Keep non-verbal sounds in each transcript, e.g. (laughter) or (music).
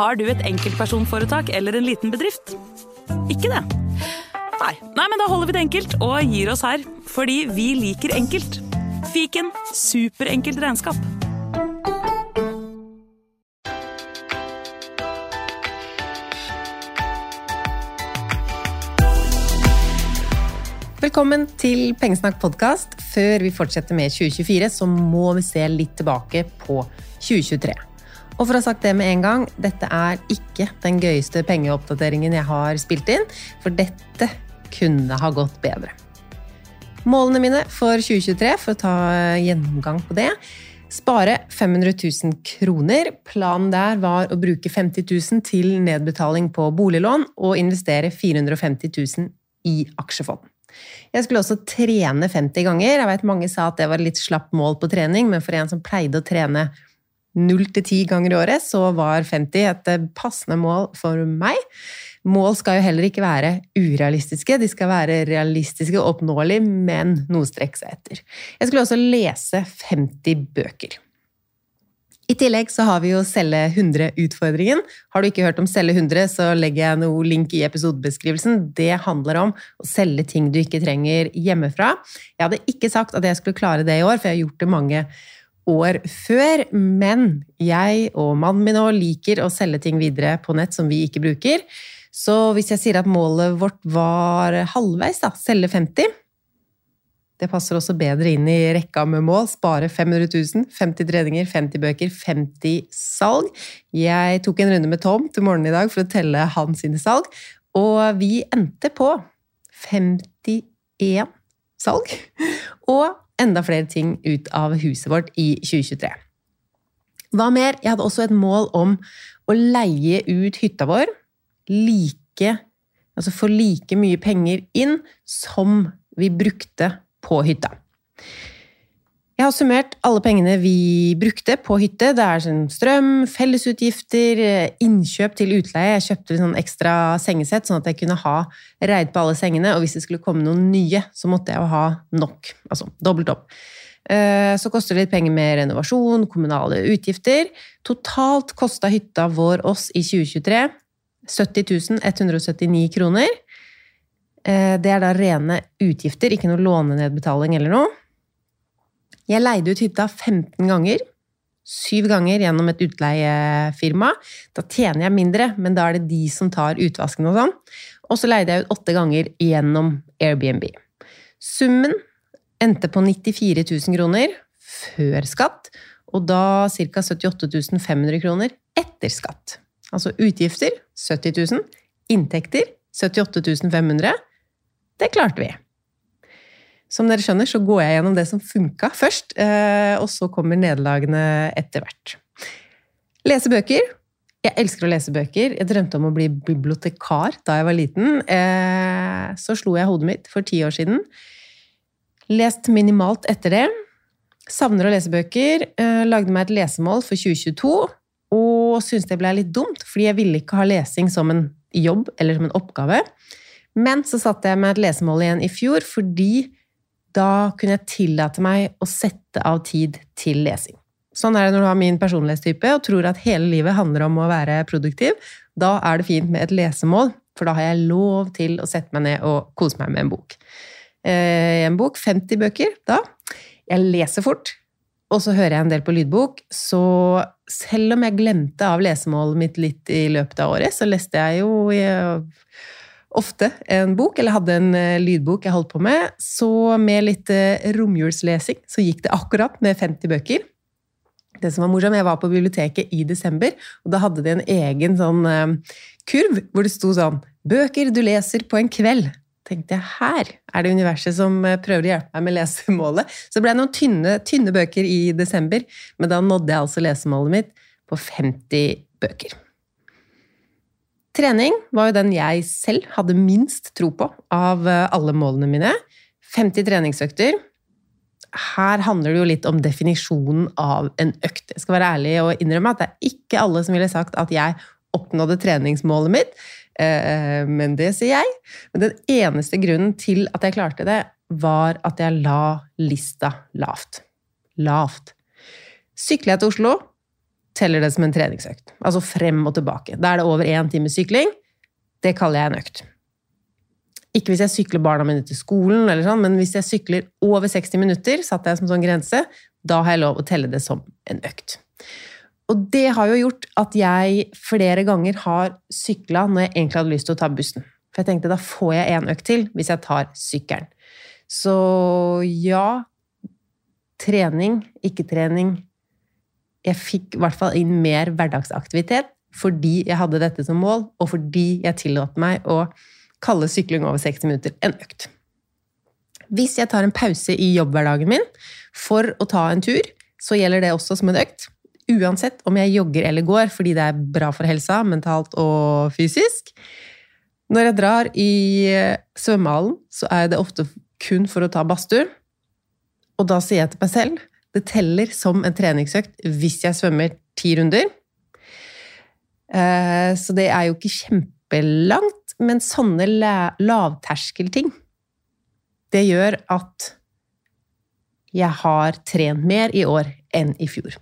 Har du et enkeltpersonforetak eller en liten bedrift? Ikke det? Nei. Nei, men da holder vi det enkelt og gir oss her. Fordi vi liker enkelt. Fiken superenkelt regnskap. Velkommen til Pengesnakk podkast. Før vi fortsetter med 2024, så må vi se litt tilbake på 2023. Og for å ha sagt det med en gang, dette er ikke den gøyeste pengeoppdateringen jeg har spilt inn, for dette kunne ha gått bedre. Målene mine for 2023, for å ta gjennomgang på det Spare 500 000 kroner. Planen der var å bruke 50 000 til nedbetaling på boliglån og investere 450 000 i aksjefond. Jeg skulle også trene 50 ganger. Jeg vet Mange sa at det var litt slapp mål på trening, men for en som pleide å trene 0 til 10 ganger i året, så var 50 et passende mål for meg. Mål skal jo heller ikke være urealistiske, de skal være realistiske og oppnåelige, men noe strekke seg etter. Jeg skulle også lese 50 bøker. I tillegg så har vi jo Selge 100-utfordringen. Har du ikke hørt om Selge 100, så legger jeg noe link i episodebeskrivelsen. Det handler om å selge ting du ikke trenger hjemmefra. Jeg hadde ikke sagt at jeg skulle klare det i år, for jeg har gjort det mange år før, men jeg og mannen min nå liker å selge ting videre på nett som vi ikke bruker. Så hvis jeg sier at målet vårt var halvveis, da, selge 50 Det passer også bedre inn i rekka med mål. Spare 500 000, 50 treninger, 50 bøker, 50 salg. Jeg tok en runde med Tom til morgenen i dag for å telle hans salg, og vi endte på 51 salg. Og enda flere ting ut av huset vårt i 2023. Hva mer? Jeg hadde også et mål om å leie ut hytta vår like Altså få like mye penger inn som vi brukte på hytta. Jeg har summert alle pengene vi brukte på hytte. Det er sånn strøm, fellesutgifter, innkjøp til utleie. Jeg kjøpte sånn ekstra sengesett, sånn at jeg kunne ha reid på alle sengene. Og hvis det skulle komme noen nye, så måtte jeg jo ha nok. Altså dobbelt opp. Eh, så koster det litt penger med renovasjon, kommunale utgifter. Totalt kosta hytta vår oss i 2023 70 179 kroner. Eh, det er da rene utgifter, ikke noe lånenedbetaling eller noe. Jeg leide ut hytta 15 ganger. Syv ganger gjennom et utleiefirma. Da tjener jeg mindre, men da er det de som tar utvasken og sånn. Og så leide jeg ut åtte ganger gjennom Airbnb. Summen endte på 94 000 kroner før skatt, og da ca. 78 500 kroner etter skatt. Altså utgifter 70 000, inntekter 78 500. Det klarte vi. Som dere skjønner, så går jeg gjennom det som funka først, eh, og så kommer nederlagene etter hvert. Lese bøker. Jeg elsker å lese bøker. Jeg drømte om å bli bibliotekar da jeg var liten. Eh, så slo jeg hodet mitt for ti år siden. Lest minimalt etter det. Savner å lese bøker. Eh, lagde meg et lesemål for 2022 og syntes det ble litt dumt, fordi jeg ville ikke ha lesing som en jobb eller som en oppgave. Men så satte jeg meg et lesemål igjen i fjor, fordi da kunne jeg tillate meg å sette av tid til lesing. Sånn er det når du har min personlighetstype og tror at hele livet handler om å være produktiv. Da er det fint med et lesemål, for da har jeg lov til å sette meg ned og kose meg med en bok. Eh, en bok, 50 bøker, da. Jeg leser fort, og så hører jeg en del på lydbok. Så selv om jeg glemte av lesemålet mitt litt i løpet av året, så leste jeg jo ofte en bok, eller hadde en eh, lydbok jeg holdt på med. Så med litt romjulslesing så gikk det akkurat med 50 bøker. Det som var morsomt, Jeg var på biblioteket i desember, og da hadde de en egen sånn kurv hvor det sto sånn 'Bøker du leser på en kveld' tenkte jeg her er det universet som eh, prøver å hjelpe meg med lesemålet. Så det ble noen tynne, tynne bøker i desember, men da nådde jeg altså lesemålet mitt på 50 bøker. Trening var jo den jeg selv hadde minst tro på av eh, alle målene mine. 50 treningsøkter. Her handler det jo litt om definisjonen av en økt. Jeg skal være ærlig og innrømme at det er ikke alle som ville sagt at jeg oppnådde treningsmålet mitt. Eh, men det sier jeg. Men den eneste grunnen til at jeg klarte det, var at jeg la lista lavt. Lavt. Sykler jeg til Oslo, teller det som en treningsøkt. Altså frem og tilbake. Da er det over én time sykling. Det kaller jeg en økt. Ikke hvis jeg sykler barna mine til skolen, eller sånn, men hvis jeg sykler over 60 minutter, satte jeg som sånn grense, da har jeg lov å telle det som en økt. Og det har jo gjort at jeg flere ganger har sykla når jeg egentlig hadde lyst til å ta bussen. For jeg tenkte da får jeg en økt til hvis jeg tar sykkelen. Så ja Trening, ikke trening. Jeg fikk i hvert fall inn mer hverdagsaktivitet fordi jeg hadde dette som mål, og fordi jeg tillot meg å kalle sykling over 60 minutter en økt. Hvis jeg tar en pause i jobbhverdagen min for å ta en tur, så gjelder det også som en økt uansett om jeg jogger eller går, fordi det er bra for helsa, mentalt og fysisk. Når jeg drar i svømmehallen, så er det ofte kun for å ta badstue. Og da sier jeg til meg selv det teller som en treningsøkt hvis jeg svømmer ti runder. Eh, så det er jo ikke kjempelangt, men sånne lavterskelting Det gjør at jeg har trent mer i år enn i fjor.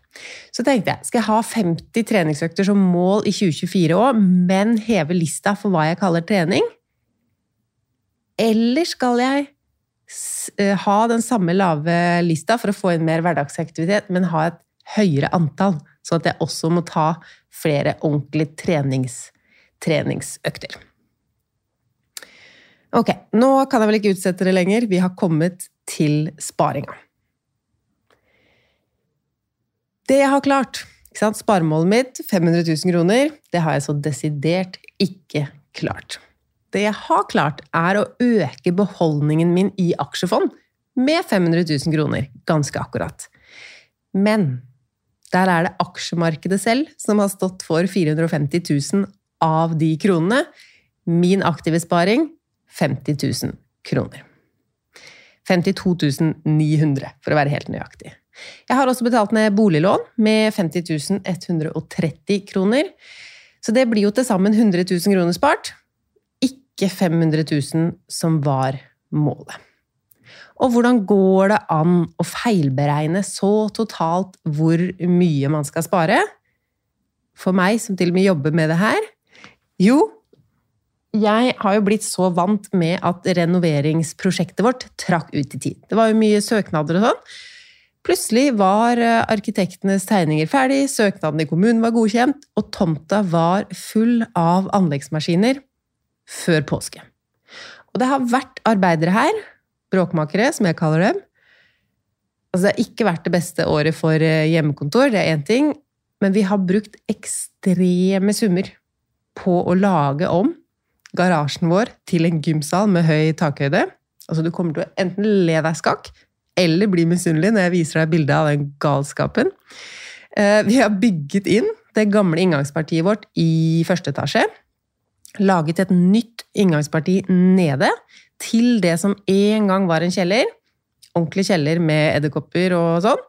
Så tenkte jeg, skal jeg ha 50 treningsøkter som mål i 2024 òg, men heve lista for hva jeg kaller trening? Eller skal jeg ha den samme lave lista for å få inn mer hverdagsaktivitet, men ha et høyere antall, sånn at jeg også må ta flere ordentlige trenings, treningsøkter? Ok, nå kan jeg vel ikke utsette det lenger. Vi har kommet til sparinga. Det jeg har klart ikke sant? Sparemålet mitt, 500 000 kroner, det har jeg så desidert ikke klart. Det jeg har klart, er å øke beholdningen min i aksjefond med 500 000 kroner. Ganske akkurat. Men der er det aksjemarkedet selv som har stått for 450 000 av de kronene. Min aktive sparing 50 000 kroner. 52 900, for å være helt nøyaktig. Jeg har også betalt ned boliglån med 50 130 kroner. Så det blir jo til sammen 100 000 kroner spart. Ikke 500 000 som var målet. Og hvordan går det an å feilberegne så totalt hvor mye man skal spare? For meg som til og med jobber med det her? Jo, jeg har jo blitt så vant med at renoveringsprosjektet vårt trakk ut i tid. Det var jo mye søknader og sånn. Plutselig var eh, arkitektenes tegninger ferdig, søknaden i kommunen var godkjent, og tomta var full av anleggsmaskiner før påske. Og det har vært arbeidere her, bråkmakere, som jeg kaller dem. Altså, det har ikke vært det beste året for eh, hjemmekontor, det er én ting, men vi har brukt ekstreme summer på å lage om garasjen vår til en gymsal med høy takhøyde. Altså, du kommer til å enten le deg skakk eller bli misunnelig når jeg viser deg bildet av den galskapen. Eh, vi har bygget inn det gamle inngangspartiet vårt i første etasje. Laget et nytt inngangsparti nede til det som en gang var en kjeller. Ordentlig kjeller med edderkopper og sånn.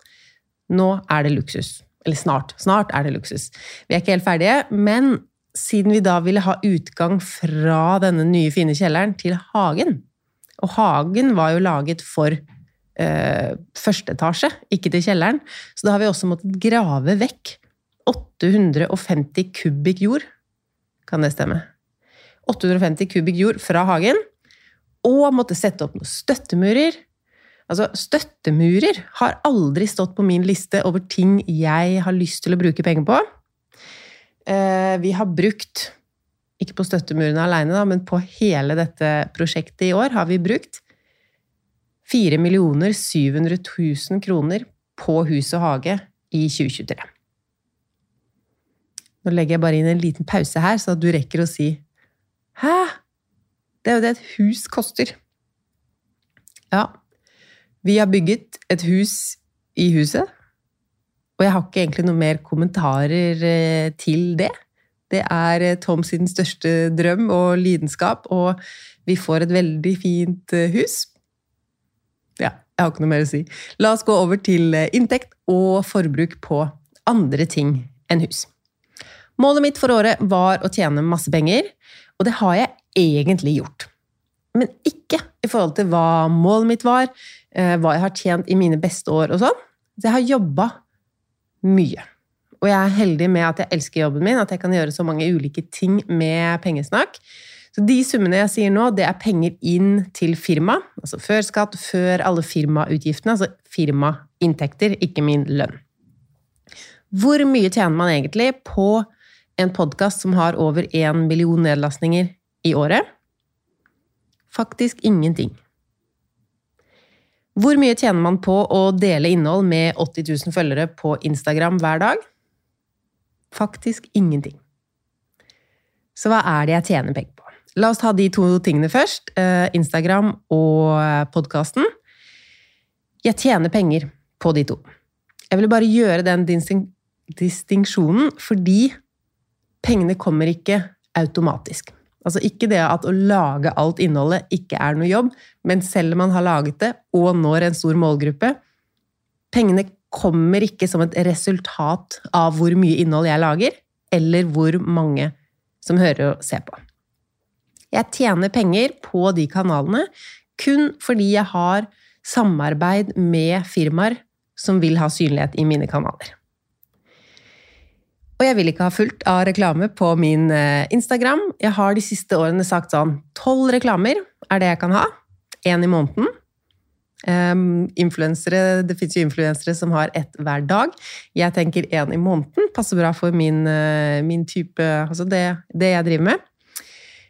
Nå er det luksus. Eller snart. Snart er det luksus. Vi er ikke helt ferdige, men siden vi da ville ha utgang fra denne nye, fine kjelleren til hagen Og hagen var jo laget for eh, første etasje, ikke til kjelleren. Så da har vi også måttet grave vekk 850 kubikk jord. Kan det stemme? 850 kubikk jord fra hagen. Og måtte sette opp noen støttemurer. Altså, støttemurer har aldri stått på min liste over ting jeg har lyst til å bruke penger på. Eh, vi har brukt, ikke på støttemurene alene, men på hele dette prosjektet i år, har vi brukt 4 700 000 kroner på hus og hage i 2023. Nå legger jeg bare inn en liten pause her, så at du rekker å si Hæ? Det er jo det et hus koster. Ja, vi har bygget et hus i huset, og jeg har ikke egentlig noe mer kommentarer eh, til det. Det er eh, Tom sin største drøm og lidenskap, og vi får et veldig fint eh, hus. Ja, jeg har ikke noe mer å si. La oss gå over til inntekt og forbruk på andre ting enn hus. Målet mitt for året var å tjene masse penger, og det har jeg egentlig gjort. Men ikke i forhold til hva målet mitt var, eh, hva jeg har tjent i mine beste år og sånn. Så jeg har jobba mye. Og jeg er heldig med at jeg elsker jobben min, at jeg kan gjøre så mange ulike ting med pengesnakk. Så de summene jeg sier nå, det er penger inn til firma. Altså før skatt, før alle firmautgiftene. Altså firmainntekter, ikke min lønn. Hvor mye tjener man egentlig på en podkast som har over én million nedlastninger i året? Faktisk ingenting. Hvor mye tjener man på å dele innhold med 80 000 følgere på Instagram hver dag? Faktisk ingenting. Så hva er det jeg tjener penger på? La oss ta de to tingene først. Eh, Instagram og podkasten. Jeg tjener penger på de to. Jeg ville bare gjøre den distinksjonen fordi pengene kommer ikke automatisk. Altså ikke det at å lage alt innholdet ikke er noe jobb, men selv om man har laget det og når en stor målgruppe Pengene kommer ikke som et resultat av hvor mye innhold jeg lager, eller hvor mange som hører og ser på. Jeg tjener penger på de kanalene kun fordi jeg har samarbeid med firmaer som vil ha synlighet i mine kanaler. Og jeg vil ikke ha fullt av reklame på min eh, Instagram. Jeg har de siste årene sagt sånn tolv reklamer er det jeg kan ha. Én i måneden. Um, det fins jo influensere som har ett hver dag. Jeg tenker én i måneden passer bra for min, uh, min type Altså det, det, jeg driver med.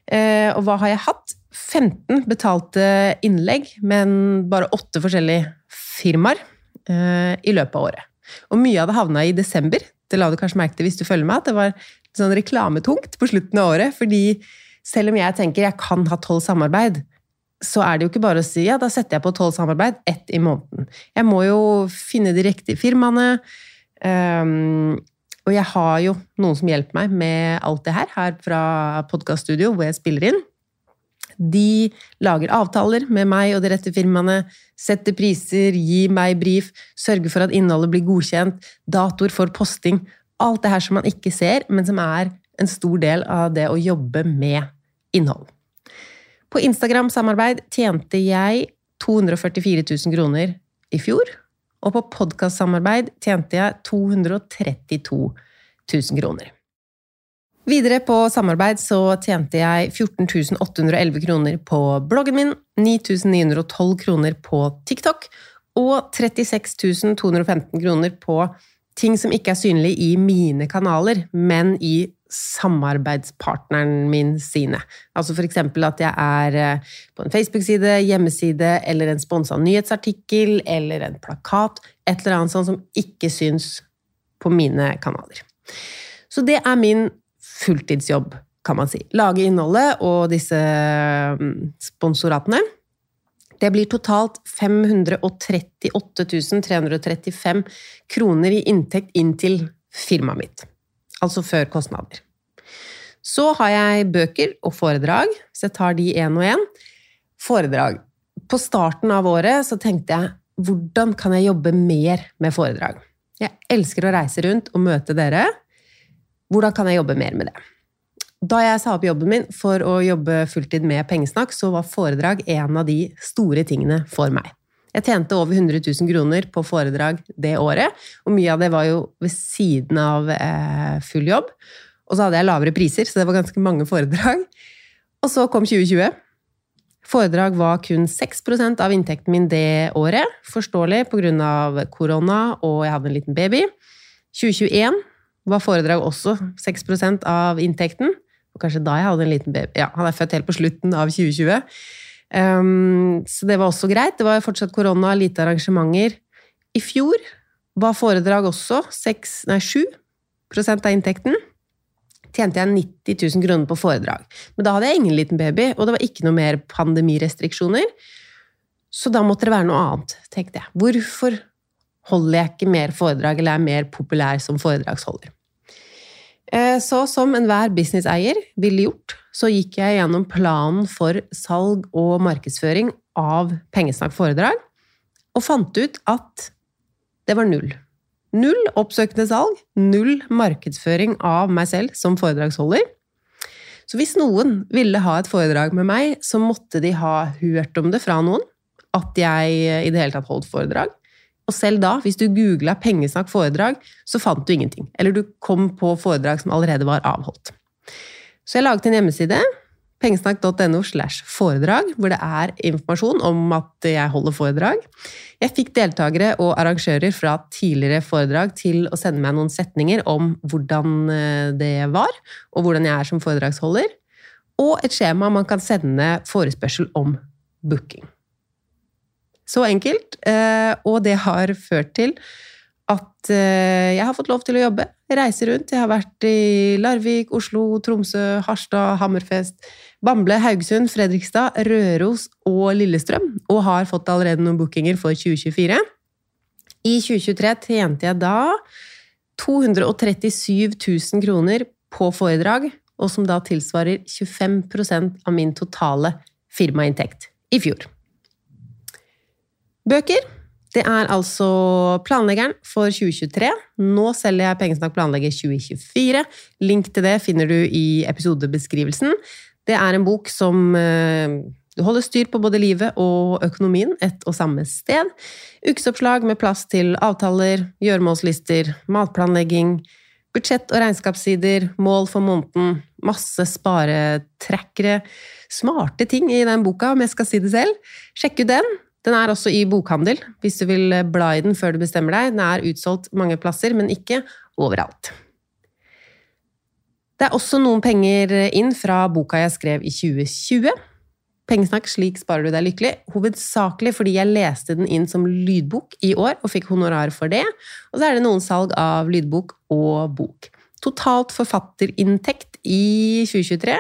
Uh, og hva har jeg hatt? 15 betalte innlegg, men bare åtte forskjellige firmaer uh, i løpet av året. Og mye av det havna i desember det la du kanskje merke til hvis du følger meg, at det var sånn reklametungt på slutten av året. fordi selv om jeg tenker jeg kan ha tolv samarbeid, så er det jo ikke bare å si ja, da setter jeg på tolv samarbeid, ett i måneden. Jeg må jo finne de riktige firmaene. Um, og jeg har jo noen som hjelper meg med alt det her, her fra podkaststudio, hvor jeg spiller inn. De lager avtaler med meg og de rette firmaene, setter priser, gir meg brief, sørger for at innholdet blir godkjent, datoer for posting Alt det her som man ikke ser, men som er en stor del av det å jobbe med innhold. På Instagram-samarbeid tjente jeg 244 000 kroner i fjor. Og på podkastsamarbeid tjente jeg 232 000 kroner. Videre på samarbeid så tjente jeg 14 811 kroner på bloggen min, 9912 kroner på TikTok og 36 215 kroner på ting som ikke er synlig i mine kanaler, men i samarbeidspartneren min sine. Altså eksempel at jeg er eh, på en Facebook-side, hjemmeside eller en sponsa nyhetsartikkel eller en plakat. Et eller annet sånt som ikke syns på mine kanaler. Så det er min fulltidsjobb, kan man si. Lage innholdet og disse mm, sponsoratene. Det blir totalt 538 335 kroner i inntekt inn til firmaet mitt. Altså før kostnader. Så har jeg bøker og foredrag, så jeg tar de én og én. Foredrag. På starten av året så tenkte jeg hvordan kan jeg jobbe mer med foredrag? Jeg elsker å reise rundt og møte dere. Hvordan kan jeg jobbe mer med det? Da jeg sa opp jobben min for å jobbe fulltid med pengesnakk, så var foredrag en av de store tingene for meg. Jeg tjente over 100 000 kroner på foredrag det året, og mye av det var jo ved siden av eh, full jobb. Og så hadde jeg lavere priser, så det var ganske mange foredrag. Og så kom 2020. Foredrag var kun 6% av inntekten min det året. Forståelig pga. korona, og jeg hadde en liten baby. 2021 var foredrag også 6% av inntekten. Og kanskje da jeg hadde en liten baby. Ja, han er født helt på slutten av 2020. Um, så det var også greit. Det var fortsatt korona, lite arrangementer. I fjor var foredrag også 6, nei, 7% av inntekten. Tjente jeg 90 000 kroner på foredrag. Men da hadde jeg ingen liten baby, og det var ikke noe mer pandemirestriksjoner. Så da måtte det være noe annet, tenkte jeg. Hvorfor holder jeg ikke mer foredrag, eller er mer populær som foredragsholder? Eh, så som enhver businesseier ville gjort, så gikk jeg gjennom planen for salg og markedsføring av Pengesnakk foredrag, og fant ut at det var null. Null oppsøkende salg, null markedsføring av meg selv som foredragsholder. Så hvis noen ville ha et foredrag med meg, så måtte de ha hørt om det fra noen, at jeg i det hele tatt holdt foredrag. Og selv da, hvis du googla 'pengesnakk foredrag', så fant du ingenting. Eller du kom på foredrag som allerede var avholdt. Så jeg laget en hjemmeside, pengesnakk.no slash foredrag, hvor det er informasjon om at jeg holder foredrag. Jeg fikk deltakere og arrangører fra tidligere foredrag til å sende meg noen setninger om hvordan eh, det var, og hvordan jeg er som foredragsholder. Og et skjema man kan sende forespørsel om booking. Så enkelt. Eh, og det har ført til at eh, jeg har fått lov til å jobbe. Reise rundt. Jeg har vært i Larvik, Oslo, Tromsø, Harstad, Hammerfest, Bamble, Haugesund, Fredrikstad, Røros og Lillestrøm. Og har fått allerede noen bookinger for 2024. I 2023 tjente jeg da 237 000 kroner på foredrag, og som da tilsvarer 25% av min totale firmainntekt i fjor. Bøker. Det er altså planleggeren for 2023. Nå selger jeg Pengesnakk planlegger 2024. Link til det finner du i episodebeskrivelsen. Det er en bok som eh, du holder styr på både livet og økonomien ett og samme sted. Ukesoppslag med plass til avtaler, gjøremålslister, matplanlegging, budsjett- og regnskapssider, mål for måneden, masse sparetrackere. Smarte ting i den boka, om jeg skal si det selv. Sjekk ut den. Den er også i bokhandel, hvis du vil bla i den før du bestemmer deg. Den er utsolgt mange plasser, men ikke overalt. Det er også noen penger inn fra boka jeg skrev i 2020. Pengesnakk slik sparer du deg lykkelig, hovedsakelig fordi jeg leste den inn som lydbok i år og fikk honorar for det, og så er det noen salg av lydbok og bok. Totalt forfatterinntekt i 2023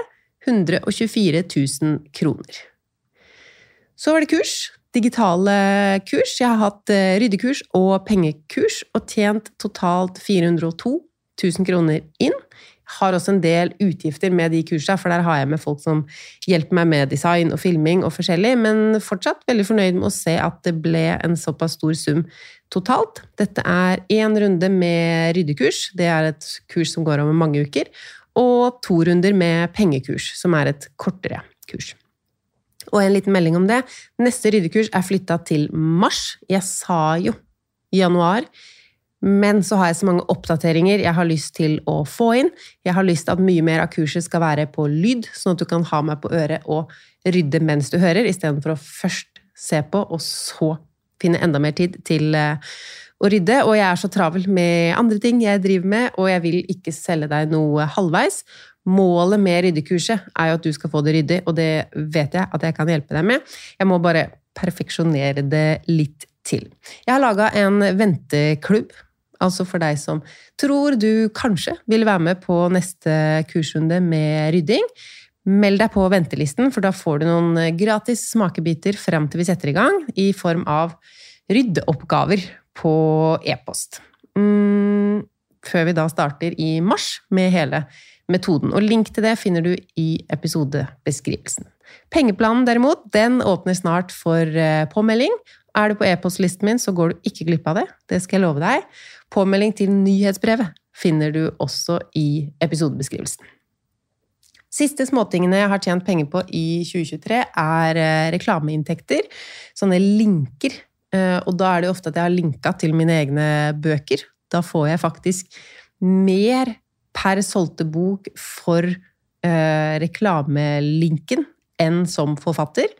124 000 kroner. Så var det kurs digitale kurs. Jeg har hatt eh, ryddekurs og pengekurs og tjent totalt 402 000 kroner inn. Jeg har også en del utgifter med de kursene, for der har jeg med folk som hjelper meg med design og filming og forskjellig, men fortsatt veldig fornøyd med å se at det ble en såpass stor sum totalt. Dette er én runde med ryddekurs, det er et kurs som går over mange uker, og to runder med pengekurs, som er et kortere kurs. Og en liten melding om det. Neste ryddekurs er flytta til mars. Jeg sa jo januar. Men så har jeg så mange oppdateringer jeg har lyst til å få inn. Jeg har lyst til at mye mer av kurset skal være på lyd, sånn at du kan ha meg på øret og rydde mens du hører, istedenfor å først se på, og så finne enda mer tid til eh, å rydde. Og jeg er så travel med andre ting jeg driver med, og jeg vil ikke selge deg noe halvveis. Målet med ryddekurset er jo at du skal få det ryddig, og det vet jeg at jeg kan hjelpe deg med. Jeg må bare perfeksjonere det litt til. Jeg har laga en venteklubb, altså for deg som tror du kanskje vil være med på neste kursrunde med rydding. Meld deg på ventelisten, for da får du noen gratis smakebiter frem til vi setter i gang, i form av ryddeoppgaver på e-post. Mm, før vi da starter i mars med hele metoden. Og link til det finner du i episodebeskrivelsen. Pengeplanen derimot, den åpner snart for eh, påmelding. Er du på e-postlisten min, så går du ikke glipp av det. Det skal jeg love deg. Påmelding til nyhetsbrevet finner du også i episodebeskrivelsen. Siste småtingene jeg har tjent penger på i 2023, er eh, reklameinntekter. Sånne linker Eh, og da er det ofte at jeg har linka til mine egne bøker. Da får jeg faktisk mer per solgte bok for eh, reklamelinken enn som forfatter.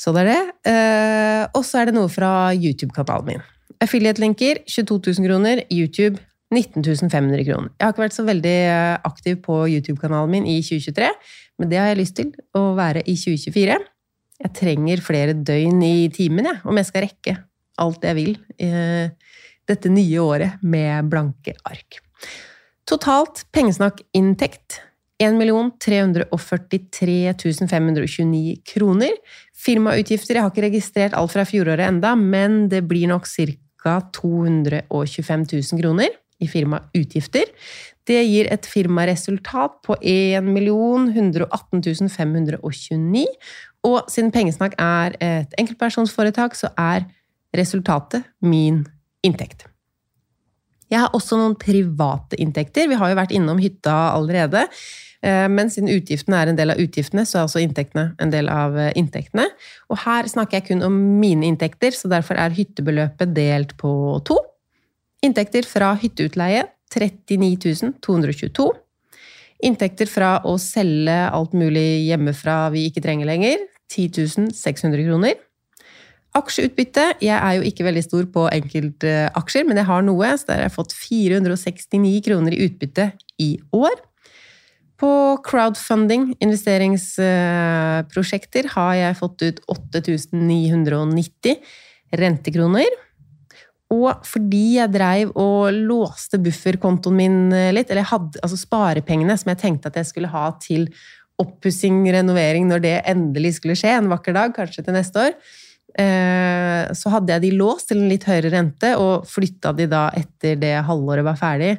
Så det er det. Eh, og så er det noe fra YouTube-kanalen min. Affiliate-linker 22 000 kroner. YouTube 19 500 kroner. Jeg har ikke vært så veldig eh, aktiv på YouTube-kanalen min i 2023, men det har jeg lyst til å være i 2024. Jeg trenger flere døgn i timen jeg, om jeg skal rekke alt jeg vil eh, dette nye året med blanke ark. Totalt pengesnakk-inntekt 1 343 529 kroner. Firmautgifter Jeg har ikke registrert alt fra fjoråret enda, men det blir nok ca. 225 000 kroner i firmautgifter. Det gir et firmaresultat på 1 118 529. Og siden Pengesnakk er et enkeltpersonsforetak, så er resultatet min inntekt. Jeg har også noen private inntekter. Vi har jo vært innom hytta allerede. Eh, men siden utgiftene er en del av utgiftene, så er også inntektene en del av eh, inntektene. Og her snakker jeg kun om mine inntekter, så derfor er hyttebeløpet delt på to. Inntekter fra hytteutleie 39 222. Inntekter fra å selge alt mulig hjemmefra vi ikke trenger lenger 10 600 kroner. Aksjeutbytte. Jeg er jo ikke veldig stor på enkeltaksjer, men jeg har noe, så der har jeg fått 469 kroner i utbytte i år. På crowdfunding, investeringsprosjekter, har jeg fått ut 8990 rentekroner. Og fordi jeg dreiv og låste bufferkontoen min litt, eller hadde altså sparepengene som jeg tenkte at jeg skulle ha til oppussing, renovering, når det endelig skulle skje en vakker dag, kanskje til neste år, eh, så hadde jeg de låst til en litt høyere rente, og flytta de da etter det halvåret var ferdig.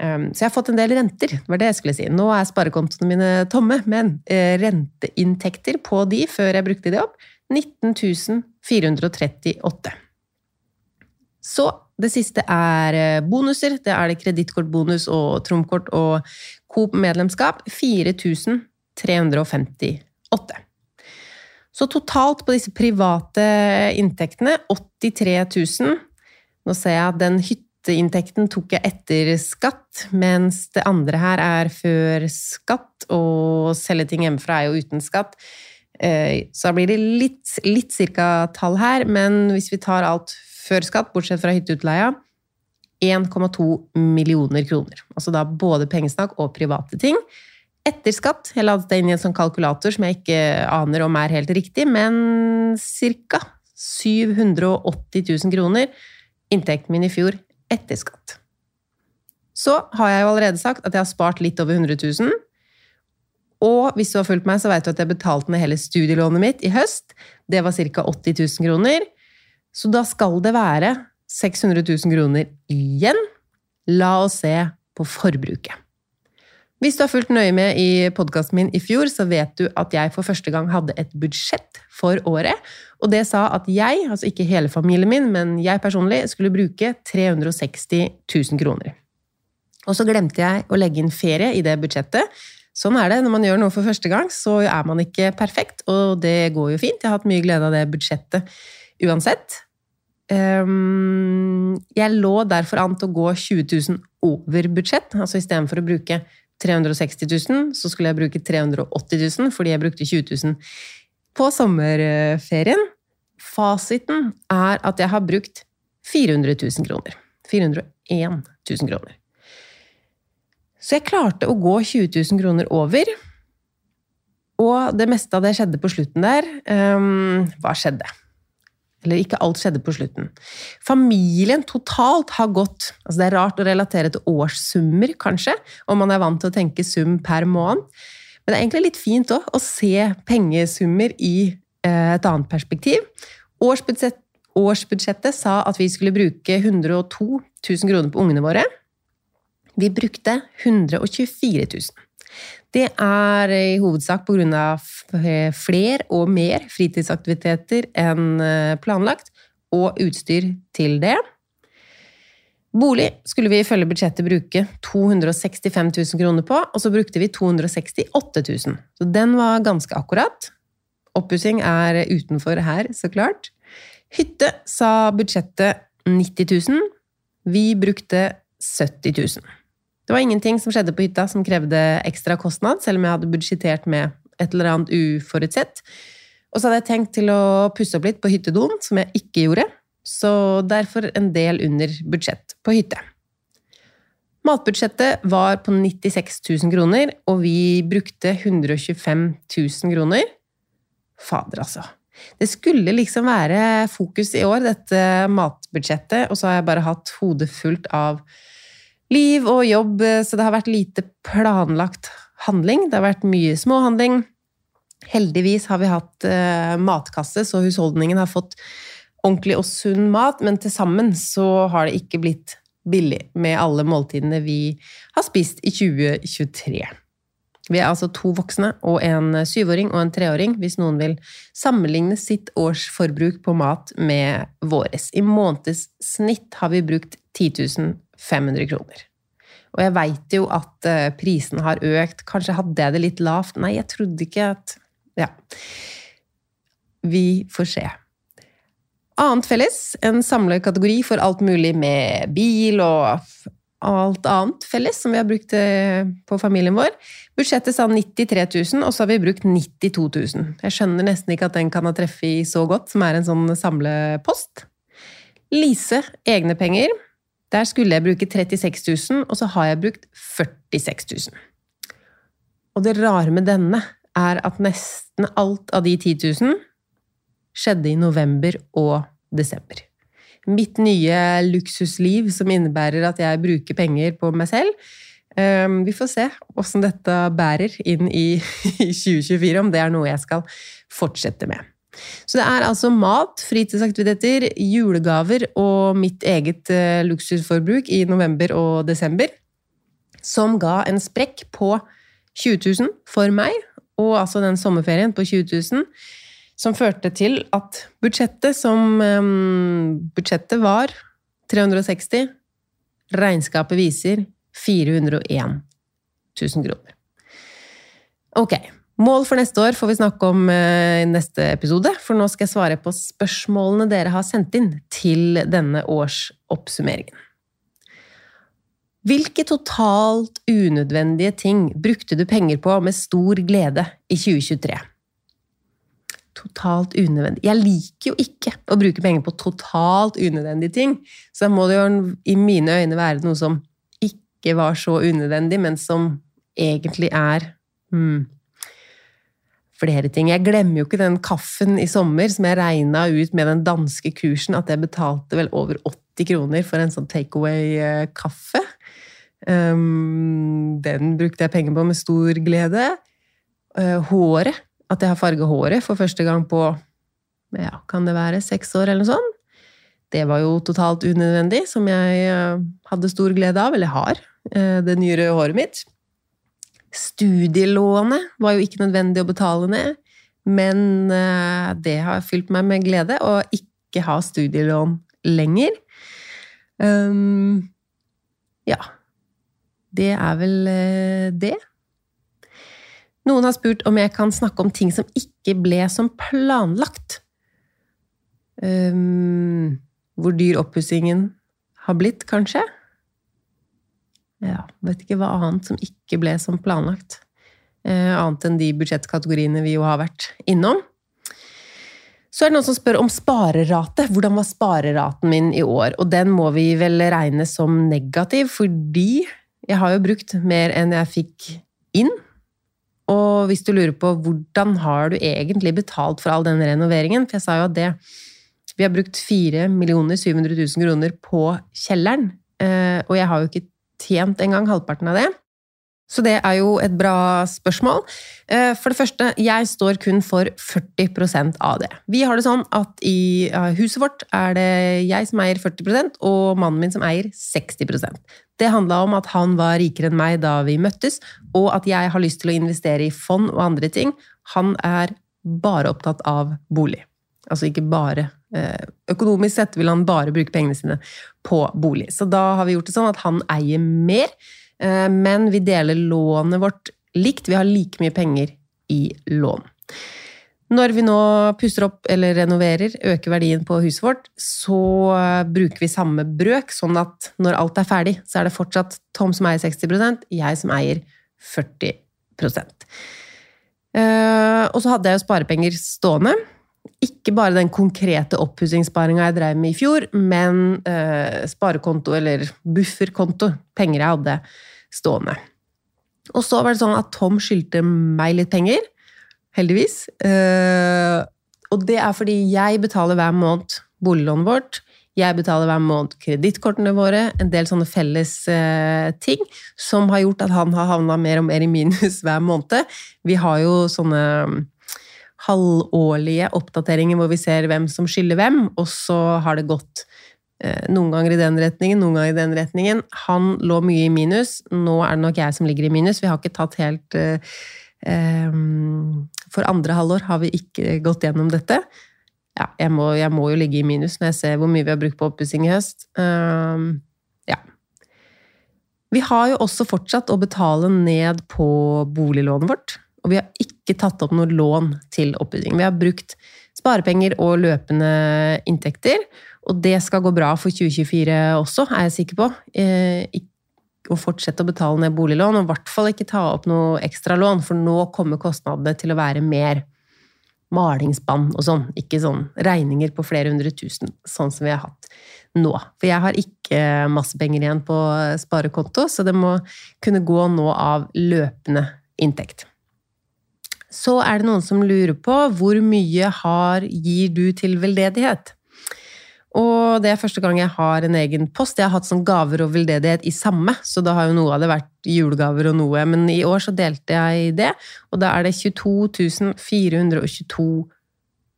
Eh, så jeg har fått en del renter, det var det jeg skulle si. Nå er sparekontoene mine tomme, men eh, renteinntekter på de før jeg brukte de opp, 19 438. Så det siste er bonuser. Det er det kredittkortbonus og trumkort og Coop-medlemskap. 4000 358. Så totalt på disse private inntektene 83 000. Nå ser jeg at den hytteinntekten tok jeg etter skatt, mens det andre her er før skatt, og selge ting hjemmefra er jo uten skatt. Eh, så da blir det litt, litt cirka tall her, men hvis vi tar alt før skatt, bortsett fra hytteutleia 1,2 millioner kroner. Altså da både pengesnakk og private ting etter skatt. Jeg la det inn i en sånn kalkulator som jeg ikke aner om er helt riktig, men ca. 780 000 kroner inntekten min i fjor etter skatt. Så har jeg jo allerede sagt at jeg har spart litt over 100 000. Og hvis du har fulgt meg, så vet du at jeg betalte ned hele studielånet mitt i høst. Det var ca. 80 000 kroner. Så da skal det være 600 000 kroner igjen. La oss se på forbruket. Hvis du har fulgt nøye med i podkasten min i fjor, så vet du at jeg for første gang hadde et budsjett for året. Og det sa at jeg, altså ikke hele familien min, men jeg personlig, skulle bruke 360 000 kroner. Og så glemte jeg å legge inn ferie i det budsjettet. Sånn er det når man gjør noe for første gang, så er man ikke perfekt, og det går jo fint. Jeg har hatt mye glede av det budsjettet uansett. Ehm, jeg lå derfor an til å gå 20 000 over budsjett, altså istedenfor å bruke 360 000, så skulle jeg bruke 380 000 fordi jeg brukte 20 000 på sommerferien. Fasiten er at jeg har brukt 400 000 kroner. 401 000 kroner. Så jeg klarte å gå 20 000 kroner over. Og det meste av det skjedde på slutten der. Um, hva skjedde? Eller ikke alt skjedde på slutten. Familien totalt har gått altså Det er rart å relatere til årssummer, kanskje, om man er vant til å tenke sum per måned. Men det er egentlig litt fint òg å se pengesummer i eh, et annet perspektiv. Årsbudsjett, årsbudsjettet sa at vi skulle bruke 102 000 kroner på ungene våre. Vi brukte 124 000. Det er i hovedsak pga. fler og mer fritidsaktiviteter enn eh, planlagt, og utstyr til det. Bolig skulle vi ifølge budsjettet bruke 265 000 kroner på, og så brukte vi 268 000. Så den var ganske akkurat. Oppussing er utenfor her, så klart. Hytte sa budsjettet 90 000. Vi brukte 70 000. Det var ingenting som skjedde på hytta som krevde ekstra kostnad, selv om jeg hadde budsjettert med et eller annet uforutsett. Og så hadde jeg tenkt til å pusse opp litt på hyttedoen, som jeg ikke gjorde. Så derfor en del under budsjett på hytte. Matbudsjettet var på 96 000 kroner, og vi brukte 125 000 kroner. Fader, altså. Det skulle liksom være fokus i år, dette matbudsjettet, og så har jeg bare hatt hodet fullt av liv og jobb, så det har vært lite planlagt handling. Det har vært mye småhandling. Heldigvis har vi hatt uh, matkasse, så husholdningen har fått ordentlig og sunn mat, men til sammen så har det ikke blitt billig med alle måltidene vi har spist i 2023. Vi er altså to voksne og en syvåring og en treåring, hvis noen vil sammenligne sitt årsforbruk på mat med våres. I månedssnitt har vi brukt 10 500 kroner. Og jeg veit jo at eh, prisen har økt. Kanskje hadde jeg det litt lavt? Nei, jeg trodde ikke at Ja. Vi får se. Annet felles, en samlekategori for alt mulig med bil og alt annet felles som vi har brukt eh, på familien vår. Budsjettet sa 93 000, og så har vi brukt 92 000. Jeg skjønner nesten ikke at den kan ha treffet så godt, som er en sånn samlepost. Lise egne penger. Der skulle jeg bruke 36 000, og så har jeg brukt 46 000. Og det rare med denne er at nesten alt av de 10 000 skjedde i november og desember. Mitt nye luksusliv som innebærer at jeg bruker penger på meg selv. Ehm, vi får se åssen dette bærer inn i (laughs) 2024, om det er noe jeg skal fortsette med. Så det er altså mat, fritidsaktiviteter, julegaver og mitt eget eh, luksusforbruk i november og desember som ga en sprekk på 20 000 for meg, og altså den sommerferien på 20 000 som førte til at budsjettet som um, Budsjettet var 360. Regnskapet viser 401 000 kroner. Ok. Mål for neste år får vi snakke om uh, i neste episode, for nå skal jeg svare på spørsmålene dere har sendt inn til denne årsoppsummeringen. Hvilke totalt unødvendige ting brukte du penger på med stor glede i 2023? totalt unødvendig. Jeg liker jo ikke å bruke penger på totalt unødvendige ting. Så da må det jo i mine øyne være noe som ikke var så unødvendig, men som egentlig er hmm, flere ting. Jeg glemmer jo ikke den kaffen i sommer som jeg regna ut med den danske kursen, at jeg betalte vel over 80 kroner for en sånn takeaway-kaffe. Um, den brukte jeg penger på med stor glede. Uh, håret at jeg har farga håret for første gang på ja, kan det være seks år, eller noe sånt. Det var jo totalt unødvendig, som jeg eh, hadde stor glede av, eller har, eh, det nye røde håret mitt. Studielånet var jo ikke nødvendig å betale ned, men eh, det har fylt meg med glede å ikke ha studielån lenger. Um, ja. Det er vel det. Noen har spurt om jeg kan snakke om ting som ikke ble som planlagt. Um, hvor dyr oppussingen har blitt, kanskje? Ja, vet ikke hva annet som ikke ble som planlagt. Eh, annet enn de budsjettkategoriene vi jo har vært innom. Så er det noen som spør om sparerate. Hvordan var spareraten min i år? Og den må vi vel regne som negativ, fordi jeg har jo brukt mer enn jeg fikk inn. Og hvis du lurer på hvordan har du egentlig betalt for all den renoveringen, for jeg sa jo at det Vi har brukt 4 700 000 kroner på kjelleren, eh, og jeg har jo ikke tjent engang halvparten av det. Så det er jo et bra spørsmål. Eh, for det første, jeg står kun for 40% av det. Vi har det sånn at i huset vårt er det jeg som eier 40% og mannen min som eier 60% Det handla om at han var rikere enn meg da vi møttes, og at jeg har lyst til å investere i fond og andre ting. Han er bare opptatt av bolig. Altså ikke bare eh, Økonomisk sett vil han bare bruke pengene sine på bolig. Så da har vi gjort det sånn at han eier mer. Eh, men vi deler lånet vårt likt. Vi har like mye penger i lån. Når vi nå pusser opp eller renoverer, øker verdien på huset vårt, så bruker vi samme brøk, sånn at når alt er ferdig, så er det fortsatt Tom som eier 60% jeg som eier 40 uh, Og så hadde jeg jo sparepenger stående. Ikke bare den konkrete oppussingssparinga jeg drev med i fjor, men eh, sparekonto eller bufferkonto, penger jeg hadde stående. Og så var det sånn at Tom skyldte meg litt penger heldigvis. Eh, og det er fordi jeg betaler hver måned boliglånet vårt. Jeg betaler hver måned kredittkortene våre, en del sånne felles eh, ting som har gjort at han har havna mer og mer i minus hver måned. Vi har jo sånne halvårlige oppdateringer hvor vi ser hvem som skylder hvem, og så har det gått uh, noen ganger i den retningen, noen ganger i den retningen. Han lå mye i minus, nå er det nok jeg som ligger i minus. Vi har ikke tatt helt Ehm, for andre halvår har vi ikke gått gjennom dette. Ja, jeg må, jeg må jo ligge i minus når jeg ser hvor mye vi har brukt på oppussing i høst. Ehm, ja. Vi har jo også fortsatt å betale ned på boliglånet vårt. Og vi har ikke tatt opp noe lån til opprydding. Vi har brukt sparepenger og løpende inntekter. Og det skal gå bra for 2024 også, er jeg sikker på. Eh, å fortsette å betale ned boliglån, og i hvert fall ikke ta opp noe ekstra lån, for nå kommer kostnadene til å være mer malingsspann og sånn, ikke sånn regninger på flere hundre tusen, sånn som vi har hatt nå. For jeg har ikke masse penger igjen på sparekonto, så det må kunne gå nå av løpende inntekt. Så er det noen som lurer på hvor mye har, gir du til veldedighet? Og det er første gang jeg har en egen post. Jeg har hatt sånn gaver og veldedighet i samme, så da har jo noe av det vært julegaver og noe. Men i år så delte jeg det, og da er det 22 422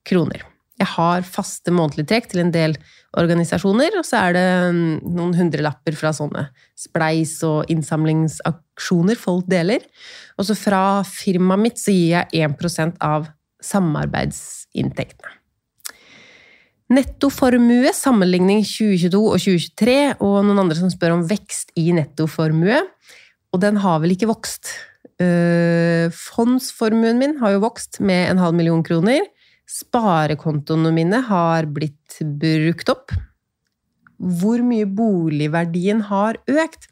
kroner. Jeg har faste månedlige trekk til en del organisasjoner, og så er det noen hundrelapper fra sånne spleis- og innsamlingsaksjoner folk deler. Og så fra firmaet mitt så gir jeg 1% av samarbeidsinntektene. Nettoformue, sammenligning 2022 og 2023, og noen andre som spør om vekst i nettoformue. Og den har vel ikke vokst. Uh, fondsformuen min har jo vokst med en halv million kroner. Sparekontoene mine har blitt brukt opp. Hvor mye boligverdien har økt?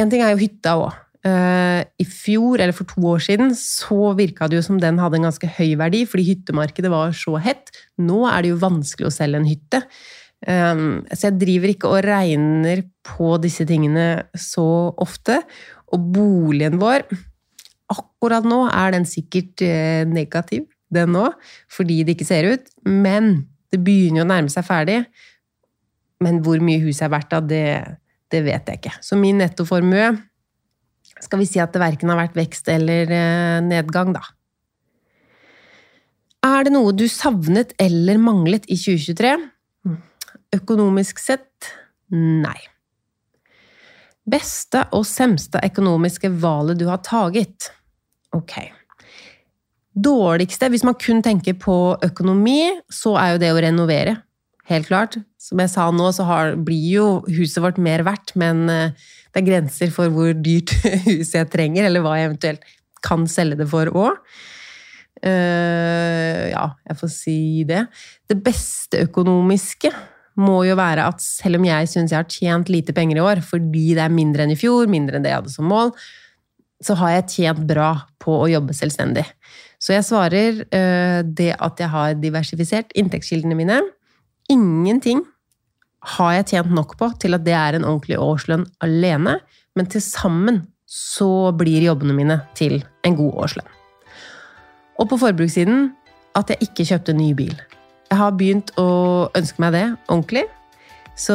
En ting er jo hytta òg. Uh, I fjor, eller for to år siden, så virka det jo som den hadde en ganske høy verdi, fordi hyttemarkedet var så hett. Nå er det jo vanskelig å selge en hytte. Um, så jeg driver ikke og regner på disse tingene så ofte. Og boligen vår Akkurat nå er den sikkert uh, negativ, den nå, fordi det ikke ser ut. Men det begynner jo å nærme seg ferdig. Men hvor mye huset er verdt da, det, det vet jeg ikke. Så min nettoformue skal vi si at det verken har vært vekst eller eh, nedgang, da. Er det noe du savnet eller manglet i 2023? Økonomisk sett nei. Beste og semste økonomiske valget du har taget? Ok. Dårligste, hvis man kun tenker på økonomi, så er jo det å renovere. Helt klart. Som jeg sa nå, så har, blir jo huset vårt mer verdt, men uh, det er grenser for hvor dyrt (laughs) huset jeg trenger, eller hva jeg eventuelt kan selge det for òg. Uh, eh, ja, jeg får si det. Det beste økonomiske må jo være at selv om jeg syns jeg har tjent lite penger i år, fordi det er mindre enn i fjor, mindre enn det jeg hadde som mål, så har jeg tjent bra på å jobbe selvstendig. Så jeg svarer uh, det at jeg har diversifisert inntektskildene mine. Ingenting har jeg tjent nok på til at det er en ordentlig årslønn alene, men til sammen så blir jobbene mine til en god årslønn. Og på forbrukssiden at jeg ikke kjøpte ny bil. Jeg har begynt å ønske meg det ordentlig. Så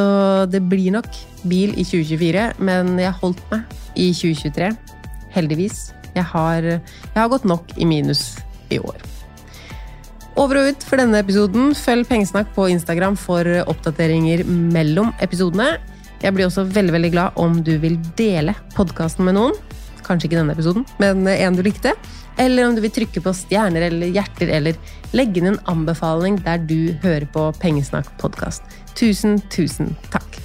det blir nok bil i 2024, men jeg holdt meg i 2023. Heldigvis. Jeg har, jeg har gått nok i minus i år. Over og ut for denne episoden. Følg Pengesnakk på Instagram for oppdateringer mellom episodene. Jeg blir også veldig veldig glad om du vil dele podkasten med noen. Kanskje ikke denne episoden, men en du likte. Eller om du vil trykke på stjerner eller hjerter, eller legge inn en anbefaling der du hører på Pengesnakk podkast. Tusen, tusen takk.